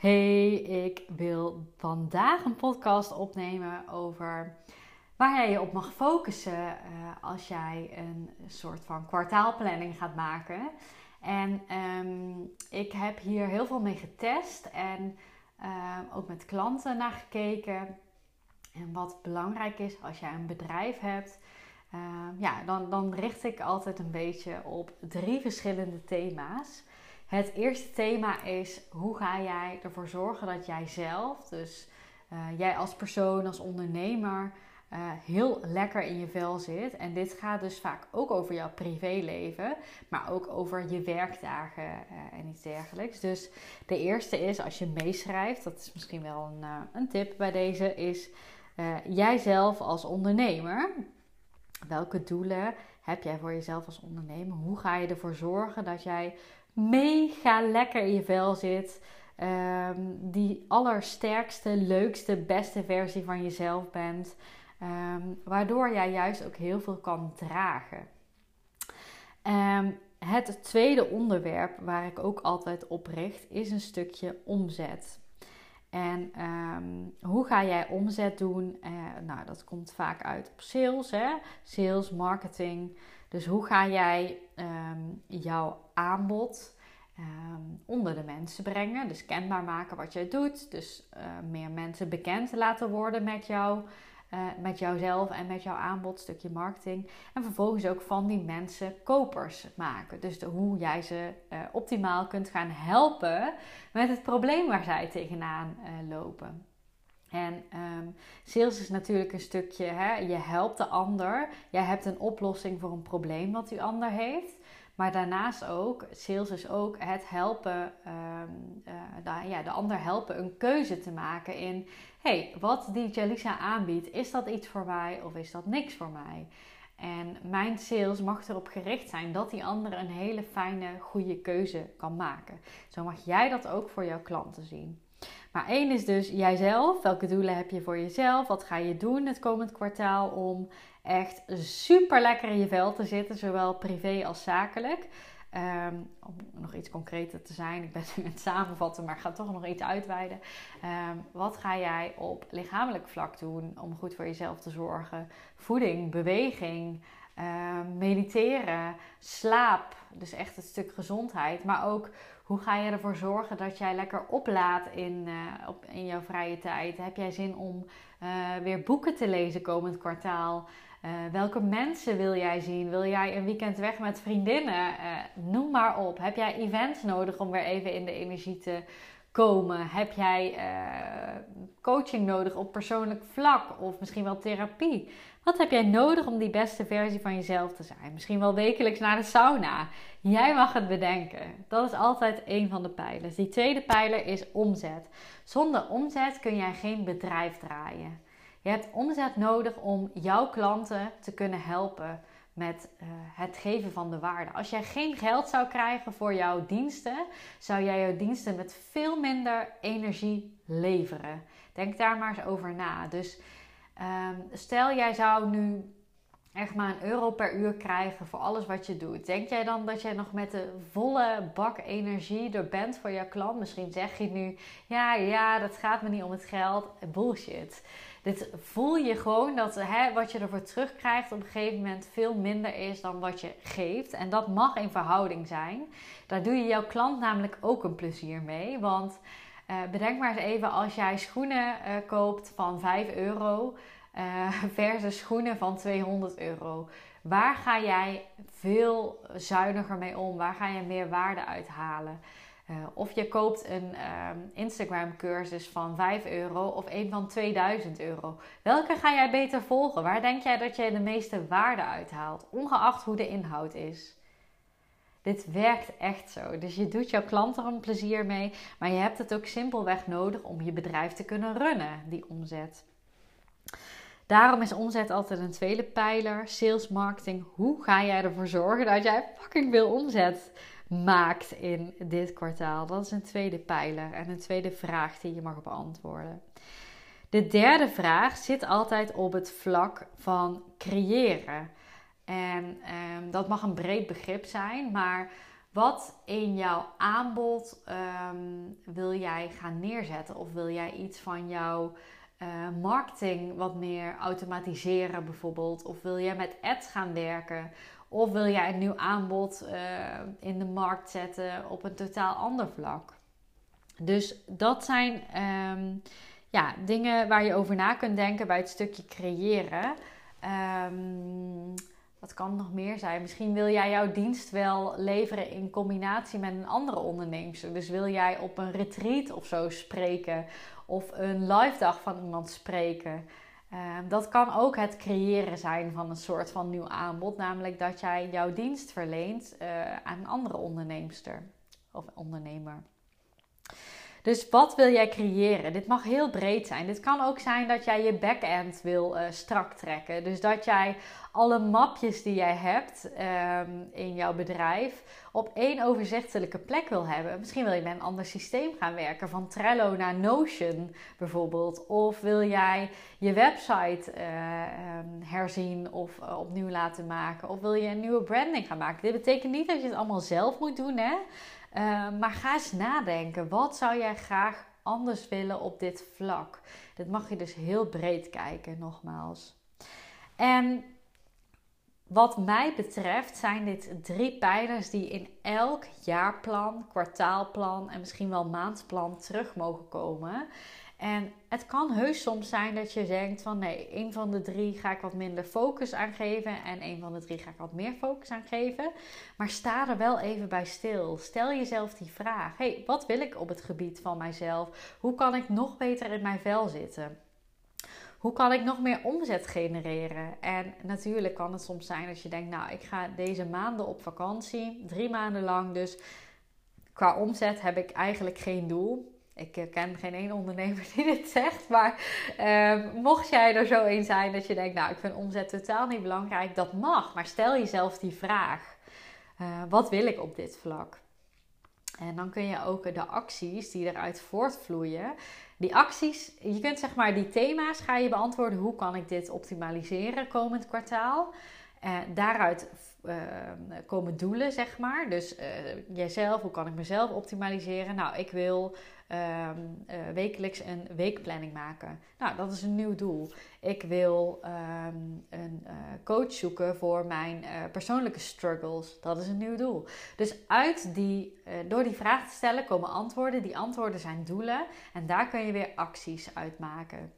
Hey, ik wil vandaag een podcast opnemen over waar jij je op mag focussen uh, als jij een soort van kwartaalplanning gaat maken. En um, ik heb hier heel veel mee getest en uh, ook met klanten naar gekeken. En wat belangrijk is als jij een bedrijf hebt, uh, ja, dan, dan richt ik altijd een beetje op drie verschillende thema's. Het eerste thema is hoe ga jij ervoor zorgen dat jij zelf, dus uh, jij als persoon, als ondernemer, uh, heel lekker in je vel zit. En dit gaat dus vaak ook over jouw privéleven, maar ook over je werkdagen uh, en iets dergelijks. Dus de eerste is als je meeschrijft, dat is misschien wel een, een tip bij deze, is jijzelf als ondernemer. Welke doelen heb jij voor jezelf als ondernemer? Hoe ga je ervoor zorgen dat jij mega lekker in je vel zit. Um, die allersterkste, leukste, beste versie van jezelf bent. Um, waardoor jij juist ook heel veel kan dragen. Um, het tweede onderwerp waar ik ook altijd op richt is een stukje omzet. En hoe ga jij omzet doen? Uh, nou, dat komt vaak uit op sales, hè? sales, marketing. Dus hoe ga jij um, jouw aanbod um, onder de mensen brengen? Dus kenbaar maken wat jij doet. Dus uh, meer mensen bekend laten worden met jou. Uh, met jouzelf en met jouw aanbod, stukje marketing. En vervolgens ook van die mensen kopers maken. Dus de, hoe jij ze uh, optimaal kunt gaan helpen met het probleem waar zij tegenaan lopen. En um, sales is natuurlijk een stukje, hè, je helpt de ander. Jij hebt een oplossing voor een probleem wat die ander heeft. Maar daarnaast ook, sales is ook het helpen, um, uh, de, ja, de ander helpen een keuze te maken in... hey, wat die Jalisa aanbiedt, is dat iets voor mij of is dat niks voor mij? En mijn sales mag erop gericht zijn dat die ander een hele fijne, goede keuze kan maken. Zo mag jij dat ook voor jouw klanten zien. Maar één is dus jijzelf. Welke doelen heb je voor jezelf? Wat ga je doen het komend kwartaal om echt super lekker in je vel te zitten, zowel privé als zakelijk? Um, om nog iets concreter te zijn, ik ben het het samenvatten, maar ik ga toch nog iets uitweiden. Um, wat ga jij op lichamelijk vlak doen om goed voor jezelf te zorgen? Voeding, beweging, um, mediteren, slaap, dus echt het stuk gezondheid, maar ook hoe ga je ervoor zorgen dat jij lekker oplaadt in, uh, op, in jouw vrije tijd? Heb jij zin om uh, weer boeken te lezen komend kwartaal? Uh, welke mensen wil jij zien? Wil jij een weekend weg met vriendinnen? noem maar op. Heb jij events nodig om weer even in de energie te komen? Heb jij coaching nodig op persoonlijk vlak of misschien wel therapie? Wat heb jij nodig om die beste versie van jezelf te zijn? Misschien wel wekelijks naar de sauna. Jij mag het bedenken. Dat is altijd een van de pijlers. Die tweede pijler is omzet. Zonder omzet kun jij geen bedrijf draaien. Je hebt omzet nodig om jouw klanten te kunnen helpen met uh, het geven van de waarde. Als jij geen geld zou krijgen voor jouw diensten, zou jij jouw diensten met veel minder energie leveren. Denk daar maar eens over na. Dus um, stel jij zou nu echt maar een euro per uur krijgen voor alles wat je doet. Denk jij dan dat jij nog met de volle bak energie er bent voor jouw klant? Misschien zeg je nu, ja, ja, dat gaat me niet om het geld. Bullshit. Dit voel je gewoon dat hè, wat je ervoor terugkrijgt op een gegeven moment veel minder is dan wat je geeft. En dat mag in verhouding zijn. Daar doe je jouw klant namelijk ook een plezier mee. Want uh, bedenk maar eens even als jij schoenen uh, koopt van 5 euro uh, versus schoenen van 200 euro. Waar ga jij veel zuiniger mee om? Waar ga je meer waarde uithalen? Of je koopt een um, Instagram cursus van 5 euro of een van 2000 euro. Welke ga jij beter volgen? Waar denk jij dat je de meeste waarde uithaalt? Ongeacht hoe de inhoud is. Dit werkt echt zo. Dus je doet jouw klanten er een plezier mee, maar je hebt het ook simpelweg nodig om je bedrijf te kunnen runnen, die omzet. Daarom is omzet altijd een tweede pijler. Sales marketing. Hoe ga jij ervoor zorgen dat jij fucking veel omzet maakt in dit kwartaal? Dat is een tweede pijler en een tweede vraag die je mag beantwoorden. De derde vraag zit altijd op het vlak van creëren. En ehm, dat mag een breed begrip zijn, maar wat in jouw aanbod ehm, wil jij gaan neerzetten? Of wil jij iets van jouw uh, marketing wat meer automatiseren bijvoorbeeld? Of wil jij met ads gaan werken? Of wil jij een nieuw aanbod uh, in de markt zetten op een totaal ander vlak? Dus dat zijn um, ja, dingen waar je over na kunt denken bij het stukje creëren. Um, wat kan nog meer zijn? Misschien wil jij jouw dienst wel leveren in combinatie met een andere ondernemer. Dus wil jij op een retreat of zo spreken of een live dag van iemand spreken. Ehm, dat kan ook het creëren zijn van een soort van nieuw aanbod, namelijk dat jij jouw dienst verleent uh, aan een andere onderneemster of ondernemer. Dus wat wil jij creëren? Dit mag heel breed zijn. Dit kan ook zijn dat jij je backend wil uh, strak trekken. Dus dat jij alle mapjes die jij hebt um, in jouw bedrijf op één overzichtelijke plek wil hebben. Misschien wil je met een ander systeem gaan werken, van Trello naar Notion bijvoorbeeld. Of wil jij je website uh, um, herzien of uh, opnieuw laten maken. Of wil je een nieuwe branding gaan maken. Dit betekent niet dat je het allemaal zelf moet doen, hè? Uh, maar ga eens nadenken. Wat zou jij graag anders willen op dit vlak? Dit mag je dus heel breed kijken, nogmaals. En wat mij betreft zijn dit drie pijlers die in elk jaarplan, kwartaalplan en misschien wel maandplan terug mogen komen. En het kan heus soms zijn dat je denkt van nee, een van de drie ga ik wat minder focus aan geven en een van de drie ga ik wat meer focus aan geven. Maar sta er wel even bij stil. Stel jezelf die vraag: hey, wat wil ik op het gebied van mijzelf? Hoe kan ik nog beter in mijn vel zitten? Hoe kan ik nog meer omzet genereren? En natuurlijk kan het soms zijn dat je denkt, nou, ik ga deze maanden op vakantie, drie maanden lang. Dus qua omzet heb ik eigenlijk geen doel. Ik ken geen één ondernemer die dit zegt. Maar uh, mocht jij er zo een zijn dat je denkt, nou, ik vind omzet totaal niet belangrijk, dat mag. Maar stel jezelf die vraag: uh, wat wil ik op dit vlak? En dan kun je ook de acties die eruit voortvloeien. Die acties, je kunt zeg maar die thema's ga je beantwoorden. Hoe kan ik dit optimaliseren komend kwartaal? Uh, daaruit uh, komen doelen, zeg maar. Dus uh, jijzelf, hoe kan ik mezelf optimaliseren? Nou, ik wil um, uh, wekelijks een weekplanning maken. Nou, dat is een nieuw doel. Ik wil um, een coach zoeken voor mijn persoonlijke struggles. Dat is een nieuw doel. Dus uit die, door die vraag te stellen komen antwoorden. Die antwoorden zijn doelen. En daar kun je weer acties uit maken.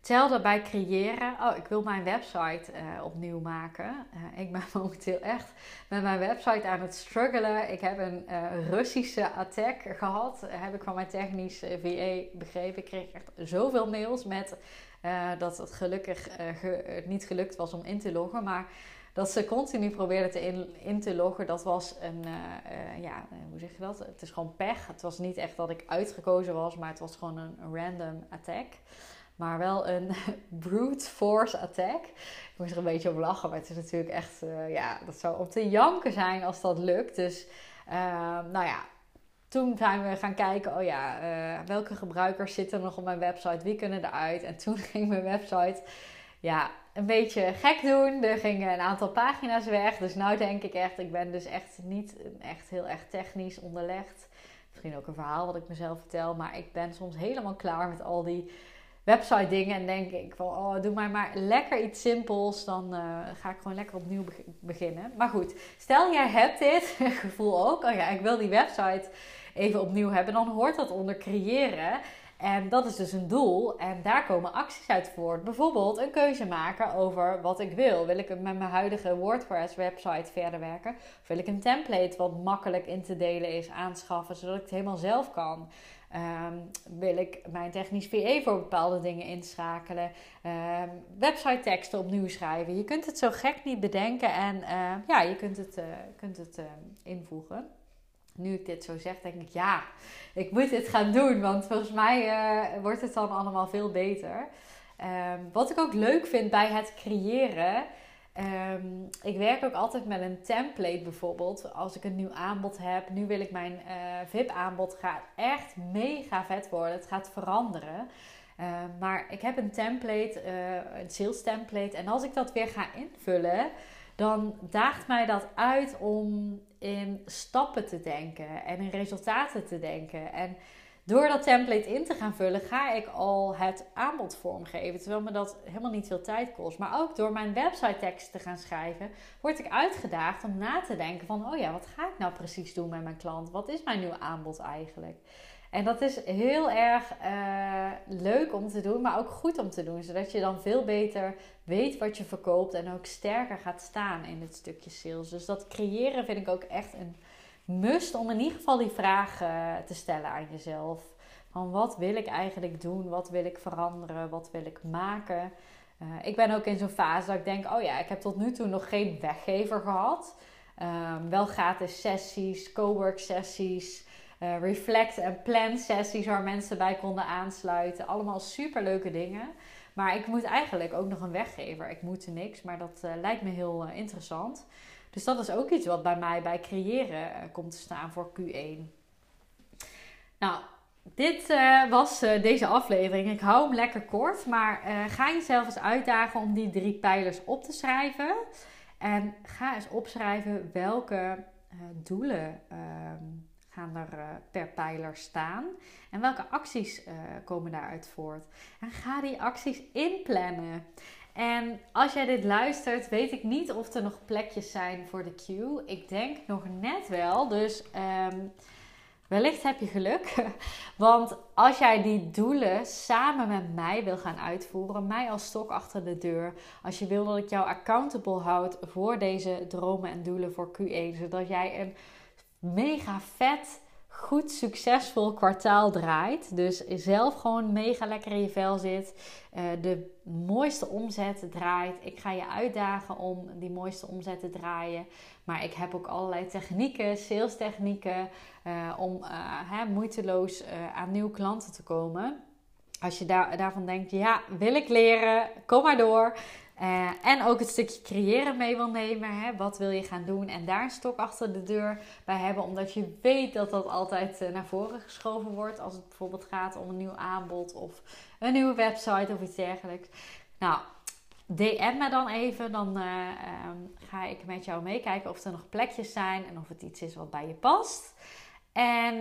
Hetzelfde bij creëren. Oh, ik wil mijn website uh, opnieuw maken. Uh, ik ben momenteel echt met mijn website aan het struggelen. Ik heb een uh, Russische attack gehad. heb ik van mijn technisch VA begrepen. Ik kreeg echt zoveel mails met dat het gelukkig ge niet gelukt was om in te loggen. Maar dat ze continu probeerden te in, in te loggen, dat was een, ja, hoe zeg je dat? Het is gewoon pech. Het was niet echt dat ik uitgekozen was, maar het was gewoon een random attack maar wel een brute force attack. Ik moest er een beetje op lachen, maar het is natuurlijk echt, uh, ja, dat zou om te janken zijn als dat lukt. Dus, uh, nou ja, toen zijn we gaan kijken, oh ja, uh, welke gebruikers zitten nog op mijn website, wie kunnen eruit? En toen ging mijn website, ja, een beetje gek doen. Er gingen een aantal pagina's weg. Dus nou denk ik echt, ik ben dus echt niet echt heel erg technisch onderlegd. Misschien ook een verhaal wat ik mezelf vertel, maar ik ben soms helemaal klaar met al die website dingen. En denk ik van, oh, doe maar maar lekker iets simpels. Dan uh, ga ik gewoon lekker opnieuw beginnen. Maar goed, stel jij hebt dit gevoel ook. Oh ja, ik wil die website even opnieuw hebben. Dan hoort dat onder creëren. En dat is dus een doel en daar komen acties uit voort. Bijvoorbeeld een keuze maken over wat ik wil. Wil ik met mijn huidige WordPress website verder werken? Of wil ik een template wat makkelijk in te delen is aanschaffen, zodat ik het helemaal zelf kan? Ehm, wil ik mijn technisch VA voor bepaalde dingen inschakelen? Um, website teksten opnieuw schrijven. Je kunt het zo gek niet bedenken en uh, ja, je kunt het, uh, kunt het uh, invoegen. Nu ik dit zo zeg, denk ik ja, ik moet dit gaan doen, want volgens mij wordt het dan allemaal veel beter. Um, wat ik ook leuk vind bij het creëren Um, ik werk ook altijd met een template bijvoorbeeld. Als ik een nieuw aanbod heb. Nu wil ik mijn uh, VIP-aanbod gaat echt mega vet worden. Het gaat veranderen. Uh, maar ik heb een template, uh, een sales template. En als ik dat weer ga invullen, dan daagt mij dat uit om in stappen te denken en in resultaten te denken. En door dat template in te gaan vullen, ga ik al het aanbod vormgeven. Terwijl me dat helemaal niet veel tijd kost. Maar ook door mijn website tekst te gaan schrijven, word ik uitgedaagd om na te denken van, oh ja, wat ga ik nou precies doen met mijn klant? Wat is mijn nieuwe aanbod eigenlijk? En dat is heel erg uh, leuk om te doen, maar ook goed om te doen. Zodat je dan veel beter weet wat je verkoopt en ook sterker gaat staan in het stukje sales. Dus dat creëren vind ik ook echt een must om in ieder geval die vraag uh, te stellen aan jezelf. Van wat wil ik eigenlijk doen? Wat wil ik veranderen? Wat wil ik maken? Uh, ik ben ook in zo'n fase dat ik denk: oh ja, ik heb tot nu toe nog geen weggever gehad. Um, wel gratis sessies, cowork sessies, uh, reflect en plan sessies waar mensen bij konden aansluiten. Allemaal super leuke dingen. Maar ik moet eigenlijk ook nog een weggever. Ik moet er niks, maar dat uh, lijkt me heel interessant. Dus dat is ook iets wat bij mij bij creëren uh, komt te staan voor Q1. Nou, dit uh, was uh, deze aflevering. Ik hou hem lekker kort, maar ga jezelf eens uitdagen om die drie pijlers op te schrijven. En ga eens opschrijven welke doelen ehm, gaan er per pijler staan en welke acties komen daaruit voort. En ga die acties inplannen. En als jij dit luistert, weet ik niet of er nog plekjes zijn voor de queue. Ik denk nog net wel. Dus um, wellicht heb je geluk. Want als jij die doelen samen met mij wil gaan uitvoeren, mij als stok achter de deur. Als je wil dat ik jou accountable houd voor deze dromen en doelen voor Q1. Zodat jij een mega vet goed succesvol kwartaal draait. Dus zelf gewoon mega lekker in je vel zit. Uh, de mooiste omzet draait. Ik ga je uitdagen om die mooiste omzet te draaien. Maar ik heb ook allerlei technieken, sales technieken. Uh, om hè, moeiteloos aan nieuwe klanten te komen. Als je daar, daarvan denkt, ja, wil ik leren, kom maar door. Uh, en ook het stukje creëren mee wil nemen. Hè? Wat wil je gaan doen? En daar een stok achter de deur bij hebben. Omdat je weet dat dat altijd uh, naar voren geschoven wordt. Als het bijvoorbeeld gaat om een nieuw aanbod of een nieuwe website of iets dergelijks. Nou, DM me dan even. Dan uh, um, ga ik met jou meekijken of er nog plekjes zijn. En of het iets is wat bij je past. En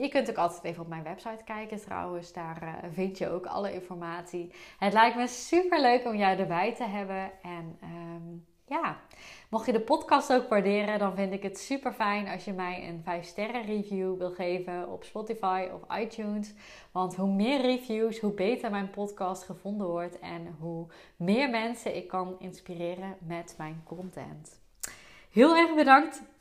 je kunt ook altijd even op mijn website kijken trouwens. Daar uh, vind je ook alle informatie. Het lijkt me super leuk om jou erbij te hebben. En um, ja, mocht je de podcast ook waarderen, dan vind ik het super fijn als je mij een 5 sterren review wil geven op Spotify of iTunes. Want hoe meer reviews, hoe beter mijn podcast gevonden wordt en hoe meer mensen ik kan inspireren met mijn content. Heel erg bedankt